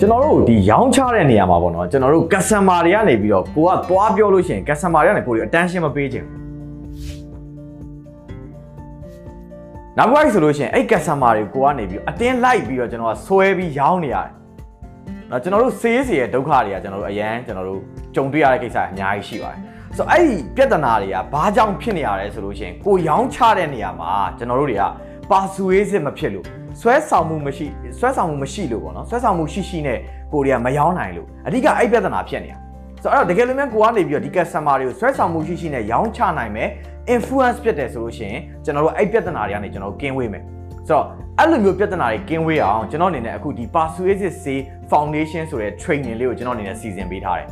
ကျွန်တော်တို့ဒီရောင်းချတဲ့နေရာမှာပေါ့နော်ကျွန်တော်တို့ customer တွေကနေပြီးတော့ကိုကသွားပြောလို့ရှိရင် customer တွေကနေကိုယ် attention မပေးချင်ဘူးနောက်တစ်ခါဆိုလို့ရှိရင်အဲ့ customer တွေကိုကနေပြီးအတင်းလိုက်ပြီးတော့ကျွန်တော်ကဆွဲပြီးရောင်းနေရတယ်။နော်ကျွန်တော်တို့ sales ရဲ့ဒုက္ခတွေကကျွန်တော်တို့အရန်ကျွန်တော်တို့ကြုံတွေ့ရတဲ့ကိစ္စအများကြီးရှိပါတယ်။ဆိုတော့အဲ့ဒီပြဿနာတွေကဘာကြောင့်ဖြစ်နေရလဲဆိုလို့ရှိရင်ကိုရောင်းချတဲ့နေရာမှာကျွန်တော်တို့တွေက persuasive မဖြစ်လို့ဆွဲဆောင်မှုမရှိဆွဲဆောင်မှုမရှိလို့ပေါ့နော်ဆွဲဆောင်မှုရှိရှိနဲ့ကိုတွေကမရောင်းနိုင်လို့အဓိကအဲ့ပြဿနာဖြစ်နေတာဆိုတော့တကယ်လို့များကိုကနေပြီးတော့ဒီ customer တွေကိုဆွဲဆောင်မှုရှိရှိနဲ့ရောင်းချနိုင်မယ် influence ဖြစ်တယ်ဆိုလို့ရှိရင်ကျွန်တော်တို့အဲ့ပြဿနာတွေကနေကျွန်တော်တို့ကင်းဝေးမယ်ဆိုတော့အဲ့လိုမျိုးပြဿနာတွေကင်းဝေးအောင်ကျွန်တော်အနေနဲ့အခုဒီ persuasive say foundation ဆိုတဲ့ training လေးကိုကျွန်တော်အနေနဲ့စီစဉ်ပေးထားတယ်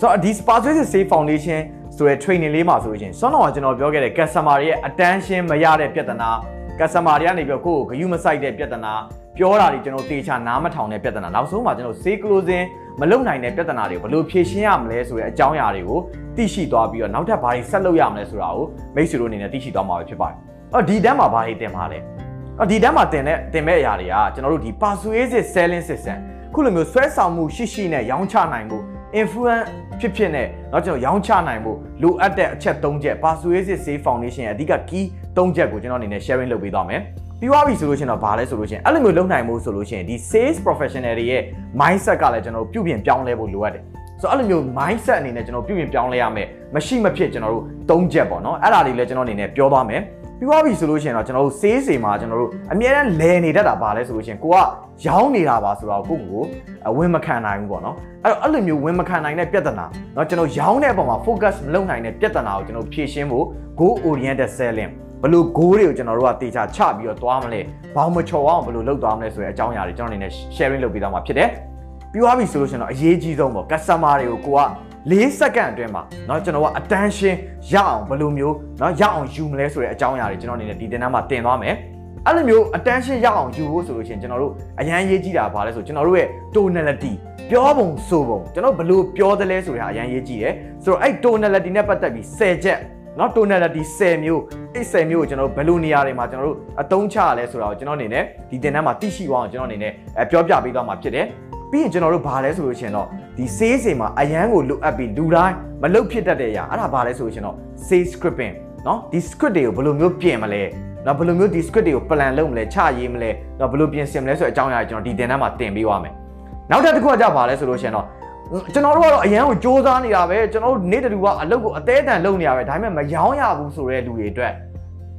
ဆိုတော့ဒီ persuasive say foundation ဆိုတဲ့ training လေးမှာဆိုလို့ရှိရင်စွမ်းတော်ကကျွန်တော်ပြောခဲ့တဲ့ customer တွေရဲ့ attention မရတဲ့ပြဿနာ customer တွေကနေပြီးတော့ကိုယ့်ကိုဂယုမဆိုင်တဲ့ပြဿနာပြောတာတွေကျွန်တော်တေချာနားမထောင်တဲ့ပြဿနာနောက်ဆုံးမှာကျွန်တော် say closing မလုပ်နိုင်တဲ့ပြဿနာတွေကိုဘယ်လိုဖြေရှင်းရမလဲဆိုတဲ့အကြောင်းအရာတွေကိုသိရှိသွားပြီးတော့နောက်ထပ်ဘာတွေဆက်လုပ်ရမလဲဆိုတာကိုမိတ်ဆွေတို့အနေနဲ့သိရှိသွားမှာပဲဖြစ်ပါတယ်။အော်ဒီတန်းမှာဘာတွေတင်ပါလဲ။အော်ဒီတန်းမှာတင်တဲ့တင်မဲ့အရာတွေကကျွန်တော်တို့ဒီ persuasive selling system ခုလိုမျိုးဆွဲဆောင်မှုရှိရှိနဲ့ရောင်းချနိုင်မှု influence ဖြစ်ဖြစ်နဲ့เนาะကျွန်တော်ရောင်းချနိုင်ဖို့လိုအပ်တဲ့အချက်၃ချက် persuasive sales foundation ရဲ့အဓိက key ၃ချက်ကိုကျွန်တော်အနေနဲ့ sharing လုပ်ပေးသွားမယ်ပြီးသွားပြီဆိုလို့ရှိရင်တော့ဘာလဲဆိုလို့ရှိရင်အဲ့လိုမျိုးလုပ်နိုင်မှုဆိုလို့ရှိရင်ဒီ sales professional တွေရဲ့ mindset ကလည်းကျွန်တော်တို့ပြုပြင်ပြောင်းလဲဖို့လိုအပ်တယ်ဆိုတော့အဲ့လိုမျိုး mindset အနေနဲ့ကျွန်တော်ပြုပြင်ပြောင်းလဲရမယ်မရှိမဖြစ်ကျွန်တော်တို့၃ချက်ပေါ့နော်အဲ့ဒါတွေလည်းကျွန်တော်အနေနဲ့ပြောသွားမယ် ပြီးသွားပြီဆိုလို့ရှိရင်တော့ကျွန်တော်တို့ sales တွေမှာကျွန်တော်တို့အများအားလဲနေတတ်တာပါလဲဆိုလို့ရှိရင်ကိုကရောင်းနေတာပါဆိုတော့ကိုယ့်ကိုဝင်မခံနိုင်ဘူးပေါ့နော်အဲ့တော့အဲ့လိုမျိုးဝင်မခံနိုင်တဲ့ပြဿနာเนาะကျွန်တော်ရောင်းတဲ့အပေါ်မှာ focus မလုပ်နိုင်တဲ့ပြဿနာကိုကျွန်တော်ဖြေရှင်းဖို့ goal oriented selling ဘလို့ goal တွေကိုကျွန်တော်တို့ကတေချာချပြီးတော့သွားမလဲဘောင်မချော်အောင်ဘလို့လုပ်သွားမလဲဆိုတဲ့အကြောင်းအရာတွေကျွန်တော်အနေနဲ့ sharing လုပ်ပေးသွားမှာဖြစ်တယ်ပြီးသွားပြီဆိုလို့ရှိရင်တော့အရေးကြီးဆုံးပေါ့ customer တွေကိုကိုက ၄စက္ကန့်အတွင်းမှာเนาะကျွန်တော်က attention ရအောင်ဘယ်လိုမျိုးเนาะရအောင်ယူမလဲဆိုတဲ့အကြောင်းအရာတွေကျွန်တော်အနေနဲ့ဒီတင်တန်းမှာတင်သွားမယ်အဲ့လိုမျိုး attention ရအောင်ယူဖို့ဆိုလို့ရှိရင်ကျွန်တော်တို့အရန်ရေးကြည့်တာပါလဲဆိုကျွန်တော်တို့ရဲ့ tonality ပြောပုံဆိုပုံကျွန်တော်ဘယ်လိုပြောသလဲဆိုတာအရန်ရေးကြည့်တယ်ဆိုတော့အဲ့ tonality နဲ့ပတ်သက်ပြီး10ချက်เนาะ tonality 10မျိုးအဲ့10မျိုးကိုကျွန်တော်တို့ဘယ်လိုနေရာတွေမှာကျွန်တော်တို့အသုံးချရလဲဆိုတာကိုကျွန်တော်အနေနဲ့ဒီတင်တန်းမှာသိရှိအောင်ကျွန်တော်အနေနဲ့ပြောပြပေးသွားမှာဖြစ်တယ် ပြီးရင်ကျွန်တော်တို့ဘာလဲဆိုလို့ရှိရင်တော့ဒီ sales တွေမှာအရန်ကိုလွတ်အပ်ပြီးလူတိုင်းမလုတ်ဖြစ်တတ်တဲ့အရာအဲ့ဒါဘာလဲဆိုလို့ရှိရင်တော့ sales scripting เนาะဒီ script တွေကိုဘယ်လိုမျိုးပြင်မလဲနော်ဘယ်လိုမျိုးဒီ script တွေကို plan လုပ်မလဲချရေးမလဲနော်ဘယ်လိုပြင်ဆင်မလဲဆိုတဲ့အကြောင်းအရာကျွန်တော်ဒီတင်တန်းမှာတင်ပေးသွားမယ်နောက်တစ်ခုကကြပါလဲဆိုလို့ရှိရင်တော့ကျွန်တော်တို့ကတော့အရန်ကိုစ조사နေတာပဲကျွန်တော်တို့နေ့တူကအလုပ်ကိုအသေးအတန်လုပ်နေရပဲဒါပေမဲ့မရောင်းရဘူးဆိုတဲ့လူတွေအတွက်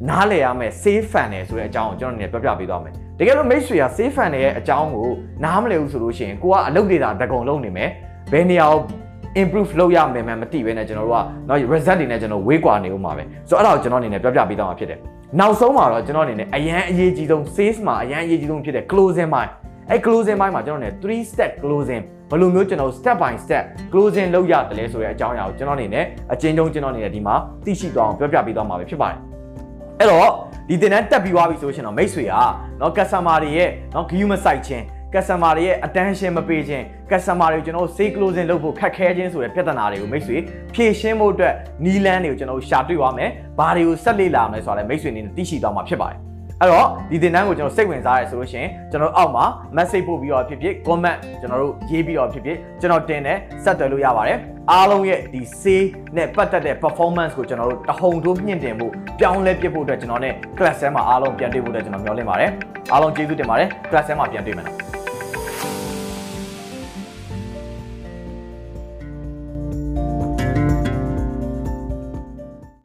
နားလည်ရမယ် safe fan တယ်ဆိုတဲ့အကြောင်းကိုကျွန်တော်အနေနဲ့ပြောပြပေးသွားမယ်တကယ်လို့မိတ်ဆွေက safe fan ရဲ့အကြောင်းကိုနားမလည်ဘူးဆိုလို့ရှိရင်ကိုကအလုပ်တွေတာတကုံလုံးနေမယ်ဘယ်နေရာကို improve လုပ်ရမယ်မှမသိဘဲနဲ့ကျွန်တော်တို့ကเนาะ result တွေနဲ့ကျွန်တော်ဝေးကွာနေဦးမှာပဲဆိုတော့အဲ့ဒါကိုကျွန်တော်အနေနဲ့ပြောပြပေးသွားမှာဖြစ်တယ်နောက်ဆုံးမှာတော့ကျွန်တော်အနေနဲ့အရန်အရေးကြီးဆုံး sales မှာအရန်အရေးကြီးဆုံးဖြစ်တဲ့ closing mind အဲ closing mind မှာကျွန်တော်အနေနဲ့3 step closing ဘယ်လိုမျိုးကျွန်တော် step by step closing လုပ်ရတယ်လဲဆိုတဲ့အကြောင်းအရာကိုကျွန်တော်အနေနဲ့အချင်းချင်းကျွန်တော်အနေနဲ့ဒီမှာသိရှိသွားအောင်ပြောပြပေးသွားမှာပဲဖြစ်ပါတယ် အဲ့တော့ဒီတင်တန်းတက်ပြီးသွားပြီဆိုရှင်တော့မိတ်ဆွေကเนาะ customer တွေရဲ့เนาะ view မဆိုင်ခြင်း customer တွေရဲ့ attention မပေးခြင်း customer တွေကိုကျွန်တော်တို့ sale closing လုပ်ဖို့ခက်ခဲခြင်းဆိုတဲ့ပြဿနာတွေကိုမိတ်ဆွေဖြေရှင်းဖို့အတွက်နီးလန်းတွေကိုကျွန်တော်တို့ရှာတွေ့သွားမယ်။ဘာတွေကိုဆက်လေ့လာမလဲဆိုတာလည်းမိတ်ဆွေအနေနဲ့သိရှိသွားမှာဖြစ်ပါတယ်။ ။ အဲ့တော့ဒီသင်တန်းကိုကျွန်တော်စိတ်ဝင်စားရဲဆိုလို့ရှိရင်ကျွန်တော်အောက်မှာ message ပို့ပြီးတော့ဖြစ်ဖြစ် comment ကျွန်တော်တို့ရေးပြီးတော့ဖြစ်ဖြစ်ကျွန်တော်တင်တဲ့ဆက်သွယ်လို့ရပါတယ်အားလုံးရဲ့ဒီ say နဲ့ပတ်သက်တဲ့ performance ကိုကျွန်တော်တို့တဟုန်ထိုးမြင့်တင်ဖို့ပြောင်းလဲပြဖို့အတွက်ကျွန်တော်နဲ့ class ထဲမှာအားလုံးပြန်တွေ့ဖို့အတွက်ကျွန်တော်မျှော်လင့်ပါတယ်အားလုံးကျေးဇူးတင်ပါတယ် class ထဲမှာပြန်တွေ့မယ်နော်